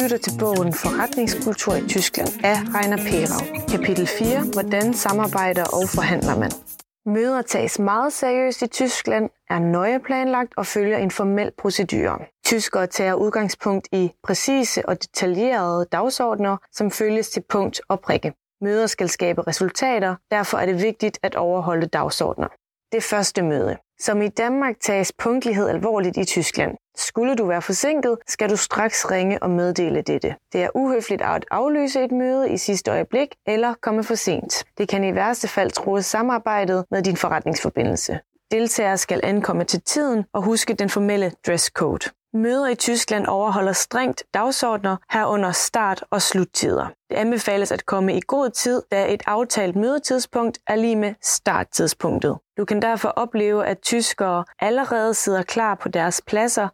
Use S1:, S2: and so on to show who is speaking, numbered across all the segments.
S1: lytter til bogen Forretningskultur i Tyskland af Rainer Perau. Kapitel 4. Hvordan samarbejder og forhandler man? Møder tages meget seriøst i Tyskland, er nøje planlagt og følger en formel procedure. Tyskere tager udgangspunkt i præcise og detaljerede dagsordner, som følges til punkt og prikke. Møder skal skabe resultater, derfor er det vigtigt at overholde dagsordner. Det første møde. Som i Danmark tages punktlighed alvorligt i Tyskland. Skulle du være forsinket, skal du straks ringe og meddele dette. Det er uhøfligt at aflyse et møde i sidste øjeblik eller komme for sent. Det kan i værste fald true samarbejdet med din forretningsforbindelse. Deltagere skal ankomme til tiden og huske den formelle dresscode. Møder i Tyskland overholder strengt dagsordner herunder start- og sluttider. Det anbefales at komme i god tid, da et aftalt mødetidspunkt er lige med starttidspunktet. Du kan derfor opleve, at tyskere allerede sidder klar på deres pladser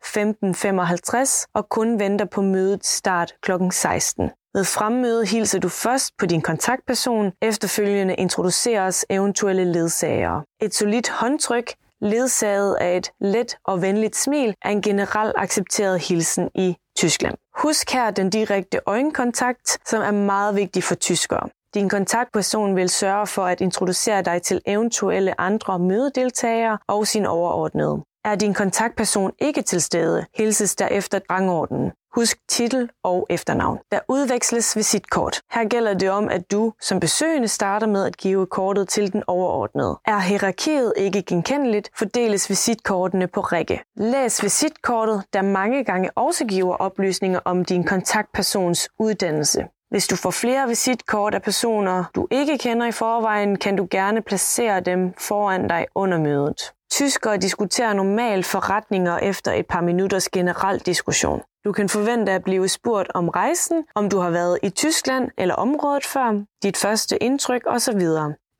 S1: 15.55 og kun venter på mødets start kl. 16. Ved fremmøde hilser du først på din kontaktperson, efterfølgende introduceres eventuelle ledsagere. Et solidt håndtryk ledsaget af et let og venligt smil, er en generelt accepteret hilsen i Tyskland. Husk her den direkte øjenkontakt, som er meget vigtig for tyskere. Din kontaktperson vil sørge for at introducere dig til eventuelle andre mødedeltagere og sin overordnede. Er din kontaktperson ikke til stede, hilses der efter rangordenen. Husk titel og efternavn. Der udveksles visitkort. Her gælder det om, at du som besøgende starter med at give kortet til den overordnede. Er hierarkiet ikke genkendeligt, fordeles visitkortene på række. Læs visitkortet, der mange gange også giver oplysninger om din kontaktpersons uddannelse. Hvis du får flere visitkort af personer, du ikke kender i forvejen, kan du gerne placere dem foran dig under mødet. Tyskere diskuterer normalt forretninger efter et par minutters generel diskussion. Du kan forvente at blive spurgt om rejsen, om du har været i Tyskland eller området før, dit første indtryk osv.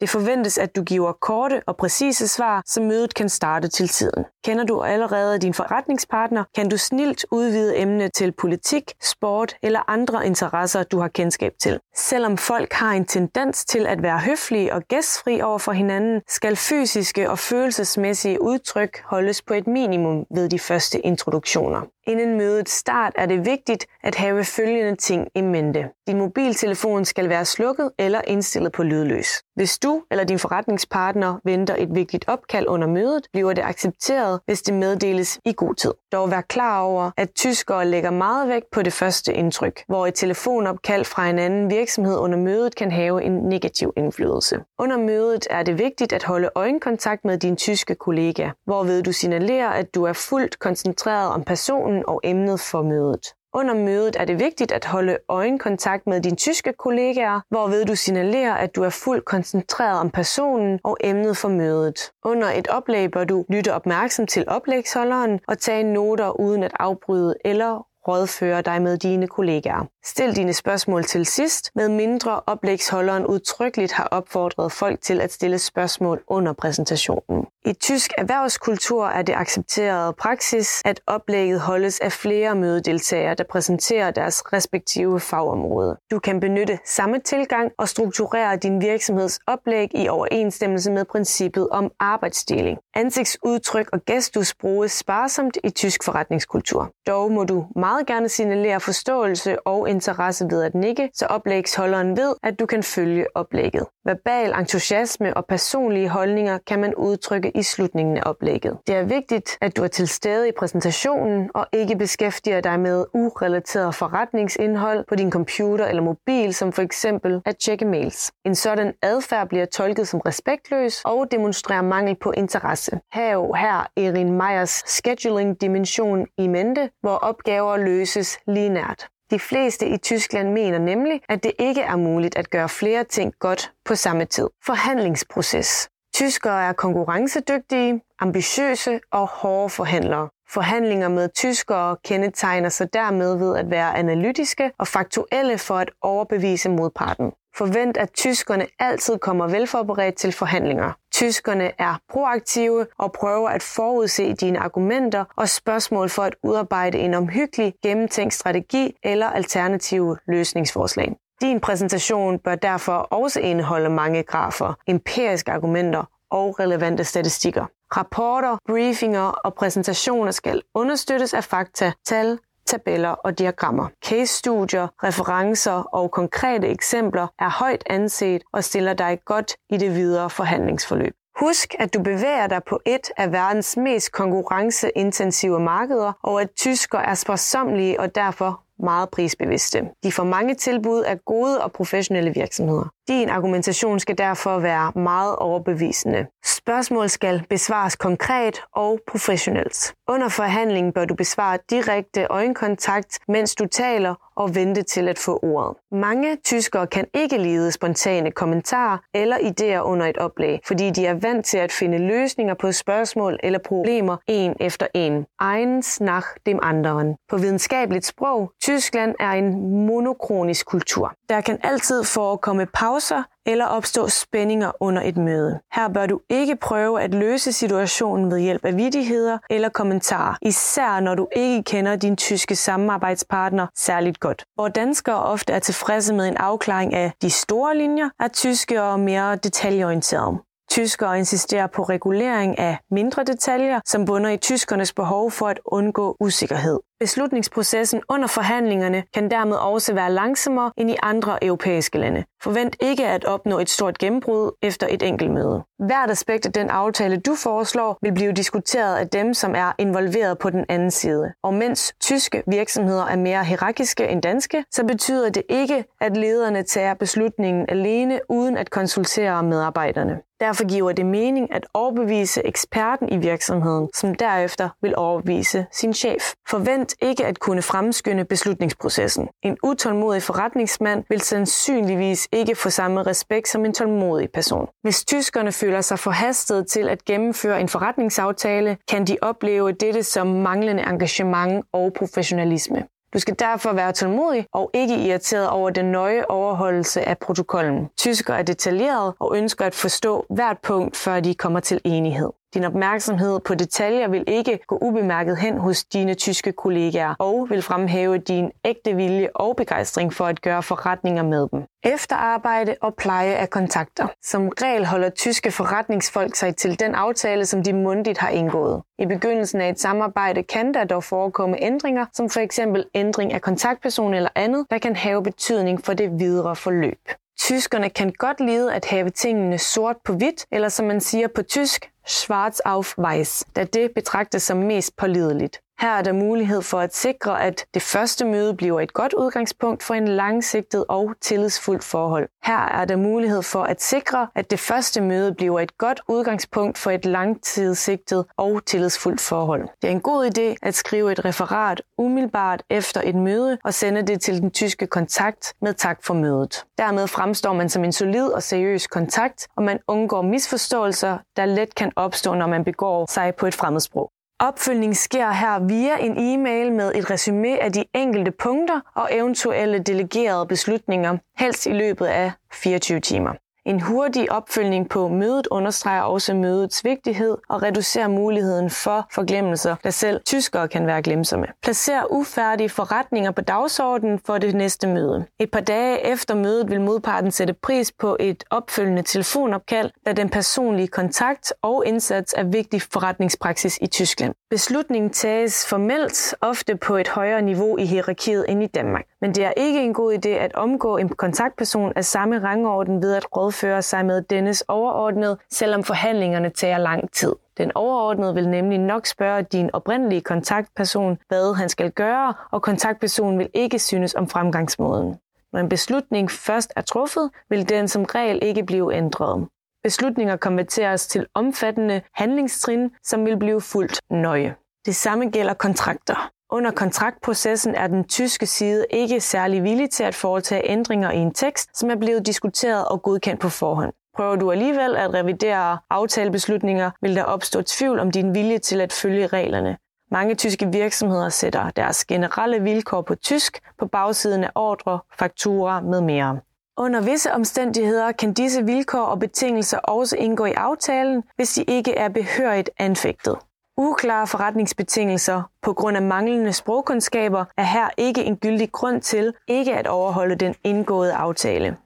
S1: Det forventes, at du giver korte og præcise svar, så mødet kan starte til tiden. Kender du allerede din forretningspartner, kan du snilt udvide emnet til politik, sport eller andre interesser, du har kendskab til. Selvom folk har en tendens til at være høflige og gæstfri over for hinanden, skal fysiske og følelsesmæssige udtryk holdes på et minimum ved de første introduktioner. Inden mødets start er det vigtigt at have følgende ting i mente. Din mobiltelefon skal være slukket eller indstillet på lydløs. Hvis du eller din forretningspartner venter et vigtigt opkald under mødet, bliver det accepteret, hvis det meddeles i god tid. Dog vær klar over, at tyskere lægger meget vægt på det første indtryk, hvor et telefonopkald fra en anden virksomhed under mødet kan have en negativ indflydelse. Under mødet er det vigtigt at holde øjenkontakt med din tyske kollega, hvorved du signalerer, at du er fuldt koncentreret om personen og emnet for mødet. Under mødet er det vigtigt at holde øjenkontakt med dine tyske kollegaer, hvorved du signalerer, at du er fuldt koncentreret om personen og emnet for mødet. Under et oplæg bør du lytte opmærksom til oplægsholderen og tage noter uden at afbryde eller rådføre dig med dine kollegaer. Stil dine spørgsmål til sidst, med mindre oplægsholderen udtrykkeligt har opfordret folk til at stille spørgsmål under præsentationen. I tysk erhvervskultur er det accepteret praksis, at oplægget holdes af flere mødedeltagere, der præsenterer deres respektive fagområde. Du kan benytte samme tilgang og strukturere din virksomheds oplæg i overensstemmelse med princippet om arbejdsdeling. Ansigtsudtryk og gestus bruges sparsomt i tysk forretningskultur. Dog må du meget gerne signalere forståelse og interesse ved at nikke, så oplægsholderen ved, at du kan følge oplægget. Verbal entusiasme og personlige holdninger kan man udtrykke i slutningen af oplægget. Det er vigtigt, at du er til stede i præsentationen og ikke beskæftiger dig med urelateret forretningsindhold på din computer eller mobil, som for eksempel at tjekke mails. En sådan adfærd bliver tolket som respektløs og demonstrerer mangel på interesse. Hav her Erin Meyers scheduling-dimension i mente, hvor opgaver løses linært. De fleste i Tyskland mener nemlig, at det ikke er muligt at gøre flere ting godt på samme tid. Forhandlingsproces. Tyskere er konkurrencedygtige, ambitiøse og hårde forhandlere. Forhandlinger med tyskere kendetegner sig dermed ved at være analytiske og faktuelle for at overbevise modparten. Forvent, at tyskerne altid kommer velforberedt til forhandlinger. Tyskerne er proaktive og prøver at forudse dine argumenter og spørgsmål for at udarbejde en omhyggelig, gennemtænkt strategi eller alternative løsningsforslag. Din præsentation bør derfor også indeholde mange grafer, empiriske argumenter og relevante statistikker. Rapporter, briefinger og præsentationer skal understøttes af fakta, tal, tabeller og diagrammer. Case-studier, referencer og konkrete eksempler er højt anset og stiller dig godt i det videre forhandlingsforløb. Husk, at du bevæger dig på et af verdens mest konkurrenceintensive markeder, og at tysker er sparsomlige og derfor meget prisbevidste. De får mange tilbud af gode og professionelle virksomheder. Din argumentation skal derfor være meget overbevisende. Spørgsmål skal besvares konkret og professionelt. Under forhandlingen bør du besvare direkte øjenkontakt, mens du taler, og vente til at få ordet. Mange tyskere kan ikke lide spontane kommentarer eller idéer under et oplæg, fordi de er vant til at finde løsninger på spørgsmål eller problemer en efter en. Eins nach dem anderen. På videnskabeligt sprog, Tyskland er en monokronisk kultur. Der kan altid forekomme pauser eller opstå spændinger under et møde. Her bør du ikke prøve at løse situationen ved hjælp af vidigheder eller kommentarer, især når du ikke kender din tyske samarbejdspartner særligt godt. Hvor danskere ofte er tilfredse med en afklaring af de store linjer, er tyskere mere detaljeorienterede. Tyskere insisterer på regulering af mindre detaljer, som bunder i tyskernes behov for at undgå usikkerhed. Beslutningsprocessen under forhandlingerne kan dermed også være langsommere end i andre europæiske lande. Forvent ikke at opnå et stort gennembrud efter et enkelt møde. Hvert aspekt af den aftale, du foreslår, vil blive diskuteret af dem, som er involveret på den anden side. Og mens tyske virksomheder er mere hierarkiske end danske, så betyder det ikke, at lederne tager beslutningen alene uden at konsultere medarbejderne. Derfor giver det mening at overbevise eksperten i virksomheden, som derefter vil overbevise sin chef. Forvent ikke at kunne fremskynde beslutningsprocessen. En utålmodig forretningsmand vil sandsynligvis ikke få samme respekt som en tålmodig person. Hvis tyskerne føler sig forhastet til at gennemføre en forretningsaftale, kan de opleve dette som manglende engagement og professionalisme. Du skal derfor være tålmodig og ikke irriteret over den nøje overholdelse af protokollen. Tysker er detaljeret og ønsker at forstå hvert punkt, før de kommer til enighed. Din opmærksomhed på detaljer vil ikke gå ubemærket hen hos dine tyske kollegaer og vil fremhæve din ægte vilje og begejstring for at gøre forretninger med dem. Efterarbejde og pleje af kontakter. Som regel holder tyske forretningsfolk sig til den aftale, som de mundtligt har indgået. I begyndelsen af et samarbejde kan der dog forekomme ændringer, som for eksempel ændring af kontaktperson eller andet, der kan have betydning for det videre forløb. Tyskerne kan godt lide at have tingene sort på hvidt, eller som man siger på tysk, schwarz auf weiß, da det betragtes som mest pålideligt. Her er der mulighed for at sikre, at det første møde bliver et godt udgangspunkt for en langsigtet og tillidsfuldt forhold. Her er der mulighed for at sikre, at det første møde bliver et godt udgangspunkt for et langtidssigtet og tillidsfuldt forhold. Det er en god idé at skrive et referat umiddelbart efter et møde og sende det til den tyske kontakt med tak for mødet. Dermed fremstår man som en solid og seriøs kontakt, og man undgår misforståelser, der let kan opstå, når man begår sig på et fremmedsprog. Opfølgning sker her via en e-mail med et resume af de enkelte punkter og eventuelle delegerede beslutninger, helst i løbet af 24 timer. En hurtig opfølgning på mødet understreger også mødets vigtighed og reducerer muligheden for forglemmelser, da selv tyskere kan være glemsomme. Placer ufærdige forretninger på dagsordenen for det næste møde. Et par dage efter mødet vil modparten sætte pris på et opfølgende telefonopkald, da den personlige kontakt og indsats er vigtig forretningspraksis i Tyskland. Beslutningen tages formelt ofte på et højere niveau i hierarkiet end i Danmark. Men det er ikke en god idé at omgå en kontaktperson af samme rangorden ved at rådføre sig med dennes overordnede, selvom forhandlingerne tager lang tid. Den overordnede vil nemlig nok spørge din oprindelige kontaktperson, hvad han skal gøre, og kontaktpersonen vil ikke synes om fremgangsmåden. Når en beslutning først er truffet, vil den som regel ikke blive ændret. Beslutninger konverteres til omfattende handlingstrin, som vil blive fuldt nøje. Det samme gælder kontrakter. Under kontraktprocessen er den tyske side ikke særlig villig til at foretage ændringer i en tekst, som er blevet diskuteret og godkendt på forhånd. Prøver du alligevel at revidere aftalebeslutninger, vil der opstå tvivl om din vilje til at følge reglerne. Mange tyske virksomheder sætter deres generelle vilkår på tysk på bagsiden af ordre, fakturer med mere. Under visse omstændigheder kan disse vilkår og betingelser også indgå i aftalen, hvis de ikke er behørigt anfægtet. Uklare forretningsbetingelser på grund af manglende sprogkundskaber er her ikke en gyldig grund til ikke at overholde den indgåede aftale.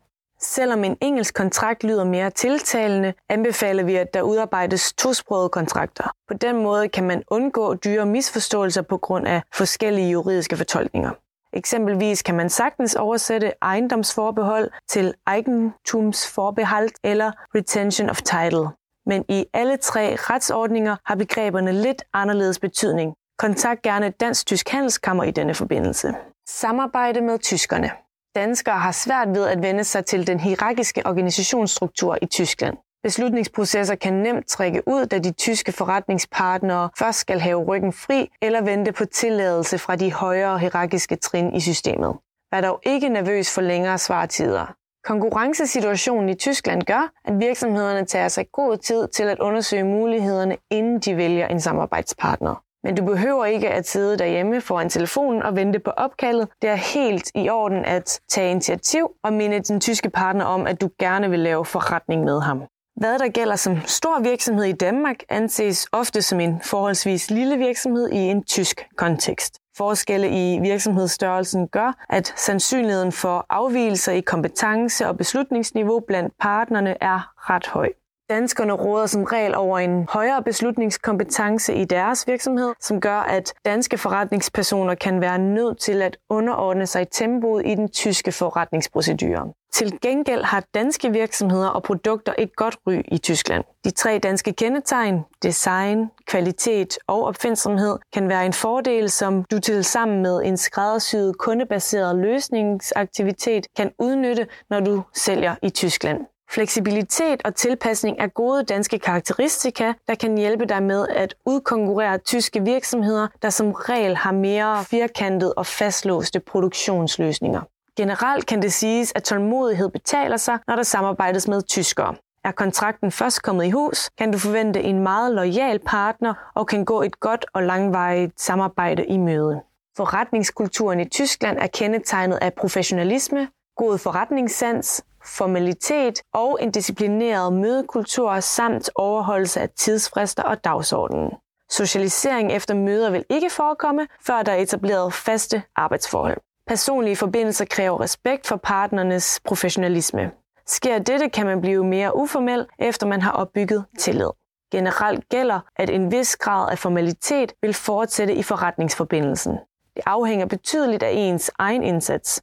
S1: Selvom en engelsk kontrakt lyder mere tiltalende, anbefaler vi, at der udarbejdes tosprogede kontrakter. På den måde kan man undgå dyre misforståelser på grund af forskellige juridiske fortolkninger. Eksempelvis kan man sagtens oversætte ejendomsforbehold til eigentumsforbehold eller retention of title. Men i alle tre retsordninger har begreberne lidt anderledes betydning. Kontakt gerne Dansk-Tysk Handelskammer i denne forbindelse. Samarbejde med tyskerne. Danskere har svært ved at vende sig til den hierarkiske organisationsstruktur i Tyskland. Beslutningsprocesser kan nemt trække ud, da de tyske forretningspartnere først skal have ryggen fri eller vente på tilladelse fra de højere hierarkiske trin i systemet. Vær dog ikke nervøs for længere svartider. Konkurrencesituationen i Tyskland gør, at virksomhederne tager sig god tid til at undersøge mulighederne, inden de vælger en samarbejdspartner. Men du behøver ikke at sidde derhjemme foran telefonen og vente på opkaldet. Det er helt i orden at tage initiativ og minde din tyske partner om, at du gerne vil lave forretning med ham. Hvad der gælder som stor virksomhed i Danmark, anses ofte som en forholdsvis lille virksomhed i en tysk kontekst. Forskelle i virksomhedsstørrelsen gør, at sandsynligheden for afvielser i kompetence og beslutningsniveau blandt partnerne er ret høj. Danskerne råder som regel over en højere beslutningskompetence i deres virksomhed, som gør, at danske forretningspersoner kan være nødt til at underordne sig tempoet i den tyske forretningsprocedure. Til gengæld har danske virksomheder og produkter et godt ry i Tyskland. De tre danske kendetegn, design, kvalitet og opfindsomhed, kan være en fordel, som du til sammen med en skræddersyet kundebaseret løsningsaktivitet kan udnytte, når du sælger i Tyskland. Fleksibilitet og tilpasning er gode danske karakteristika, der kan hjælpe dig med at udkonkurrere tyske virksomheder, der som regel har mere firkantede og fastlåste produktionsløsninger. Generelt kan det siges, at tålmodighed betaler sig, når der samarbejdes med tyskere. Er kontrakten først kommet i hus, kan du forvente en meget lojal partner og kan gå et godt og langvarigt samarbejde i møde. Forretningskulturen i Tyskland er kendetegnet af professionalisme, god forretningssans, formalitet og en disciplineret mødekultur samt overholdelse af tidsfrister og dagsordenen. Socialisering efter møder vil ikke forekomme, før der er etableret faste arbejdsforhold. Personlige forbindelser kræver respekt for partnernes professionalisme. Sker dette, kan man blive mere uformel, efter man har opbygget tillid. Generelt gælder, at en vis grad af formalitet vil fortsætte i forretningsforbindelsen. Det afhænger betydeligt af ens egen indsats.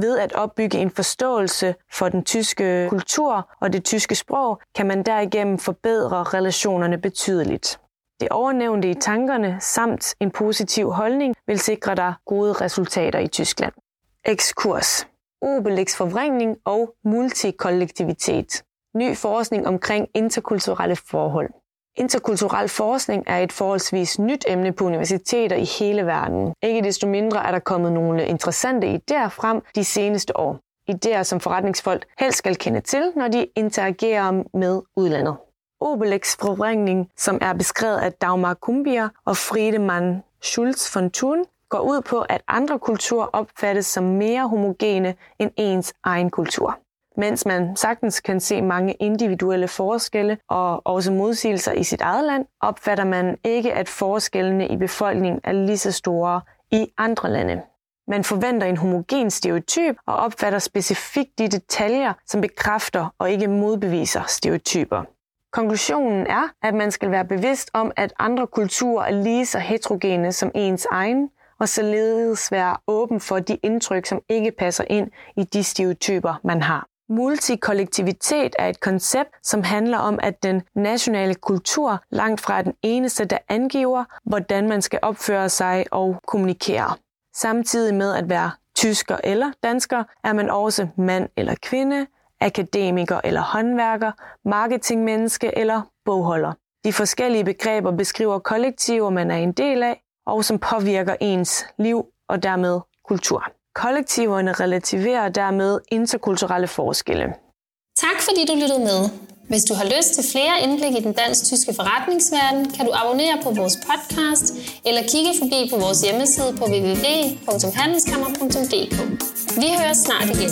S1: Ved at opbygge en forståelse for den tyske kultur og det tyske sprog, kan man derigennem forbedre relationerne betydeligt. Det overnævnte i tankerne samt en positiv holdning vil sikre dig gode resultater i Tyskland. Ekskurs. Obelix forvrængning og multikollektivitet. Ny forskning omkring interkulturelle forhold. Interkulturel forskning er et forholdsvis nyt emne på universiteter i hele verden. Ikke desto mindre er der kommet nogle interessante idéer frem de seneste år. Idéer, som forretningsfolk helst skal kende til, når de interagerer med udlandet. Obelix forvrængning, som er beskrevet af Dagmar Kumbier og Friedemann Schulz von Thun, går ud på, at andre kulturer opfattes som mere homogene end ens egen kultur. Mens man sagtens kan se mange individuelle forskelle og også modsigelser i sit eget land, opfatter man ikke, at forskellene i befolkningen er lige så store i andre lande. Man forventer en homogen stereotyp og opfatter specifikt de detaljer, som bekræfter og ikke modbeviser stereotyper. Konklusionen er, at man skal være bevidst om, at andre kulturer er lige så heterogene som ens egen, og således være åben for de indtryk, som ikke passer ind i de stereotyper, man har. Multikollektivitet er et koncept, som handler om, at den nationale kultur langt fra er den eneste, der angiver, hvordan man skal opføre sig og kommunikere. Samtidig med at være tysker eller dansker, er man også mand eller kvinde, akademiker eller håndværker, marketingmenneske eller bogholder. De forskellige begreber beskriver kollektiver, man er en del af, og som påvirker ens liv og dermed kultur. Kollektiverne relativerer dermed interkulturelle forskelle.
S2: Tak fordi du lyttede med. Hvis du har lyst til flere indblik i den dansk-tyske forretningsverden, kan du abonnere på vores podcast eller kigge forbi på vores hjemmeside på www.handelskammer.dk. Vi høres snart igen.